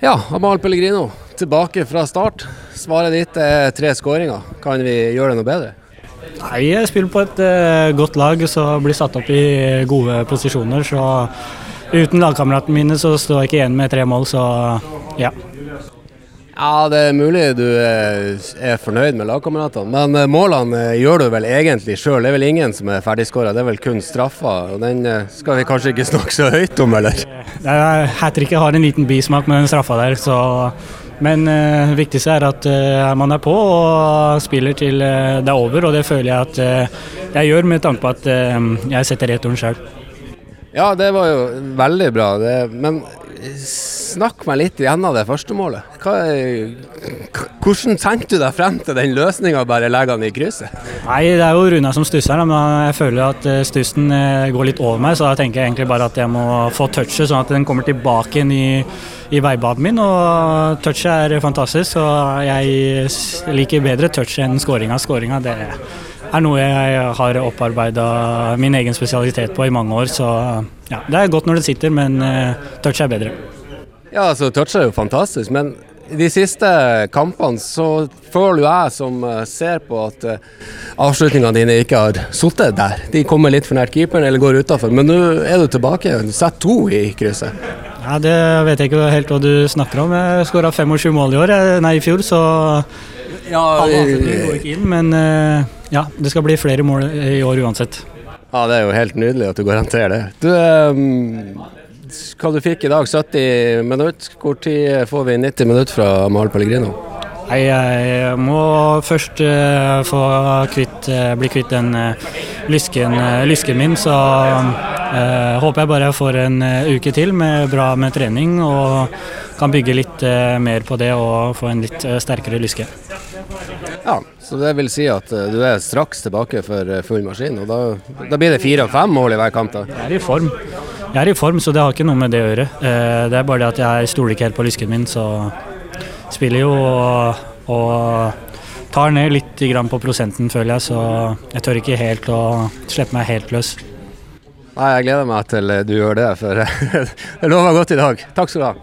Ja, Amal Pellegrino tilbake fra start. Svaret ditt er tre skåringer. Kan vi gjøre det noe bedre? Nei, jeg spiller på et uh, godt lag som blir satt opp i gode posisjoner. Så uten lagkameratene mine så står jeg ikke igjen med tre mål, så ja. Ja, Det er mulig du eh, er fornøyd med lagkameratene, men eh, målene eh, gjør du vel egentlig sjøl. Det er vel ingen som er ferdigskåra, det er vel kun straffa. Og den skal vi kanskje ikke snakke så høyt om, eller? Hat tricket har en liten bismak med den straffa der, så men det uh, viktigste er at uh, man er på og spiller til uh, det er over, og det føler jeg at jeg gjør med tanke på at jeg setter returen sjøl. Ja, det var jo veldig bra. Det, men Snakk meg litt gjennom det første målet. Hva, hvordan tenkte du deg frem til den løsninga, bare legge den i krysset? Nei, Det er jo Runa som stusser, men jeg føler at eh, stussen eh, går litt over meg. Så da tenker jeg egentlig bare at jeg må få touchet, sånn at den kommer tilbake inn i, i veibanen min. Og touchet er fantastisk, så jeg liker bedre touch enn skåringa. Skåringa det er noe jeg har opparbeida min egen spesialitet på i mange år. Så ja, det er godt når det sitter, men uh, touch er bedre. Ja, altså toucher er jo fantastisk, men de siste kampene så føler jeg som eh, ser på at uh, avslutningene dine ikke har sittet der. De kommer litt for nært keeperen eller går utafor. Men nå er du tilbake. Du setter to i krysset. Ja, Det vet jeg ikke helt hva du snakker om. Jeg skåra 25 mål i år, nei i fjor, så ja, alle går ikke inn. Men uh, ja, det skal bli flere mål i år uansett. Ja, Det er jo helt nydelig at du garanterer det. Du, hva du fikk i dag, 70 minutter. Hvor tid får vi 90 minutter fra Mal Pellegrino? Nei, Jeg må først uh, få kvitt, uh, bli kvitt den uh, lysken, lysken, min, så håper jeg bare jeg får en uke til med bra med trening og kan bygge litt mer på det og få en litt sterkere lyske. Ja, så det vil si at du er straks tilbake for full maskin. Og da, da, blir det fire og fem mål i hver kamp? da? Jeg er i form. Jeg er i form, så det har ikke noe med det å gjøre. Uh, det er bare det at jeg stoler ikke helt på lysken min, så spiller jo og, og tar ned litt på prosenten, føler jeg. Så jeg tør ikke helt å slippe meg helt løs. Nei, Jeg gleder meg til du gjør det, for det lover godt i dag. Takk skal du ha.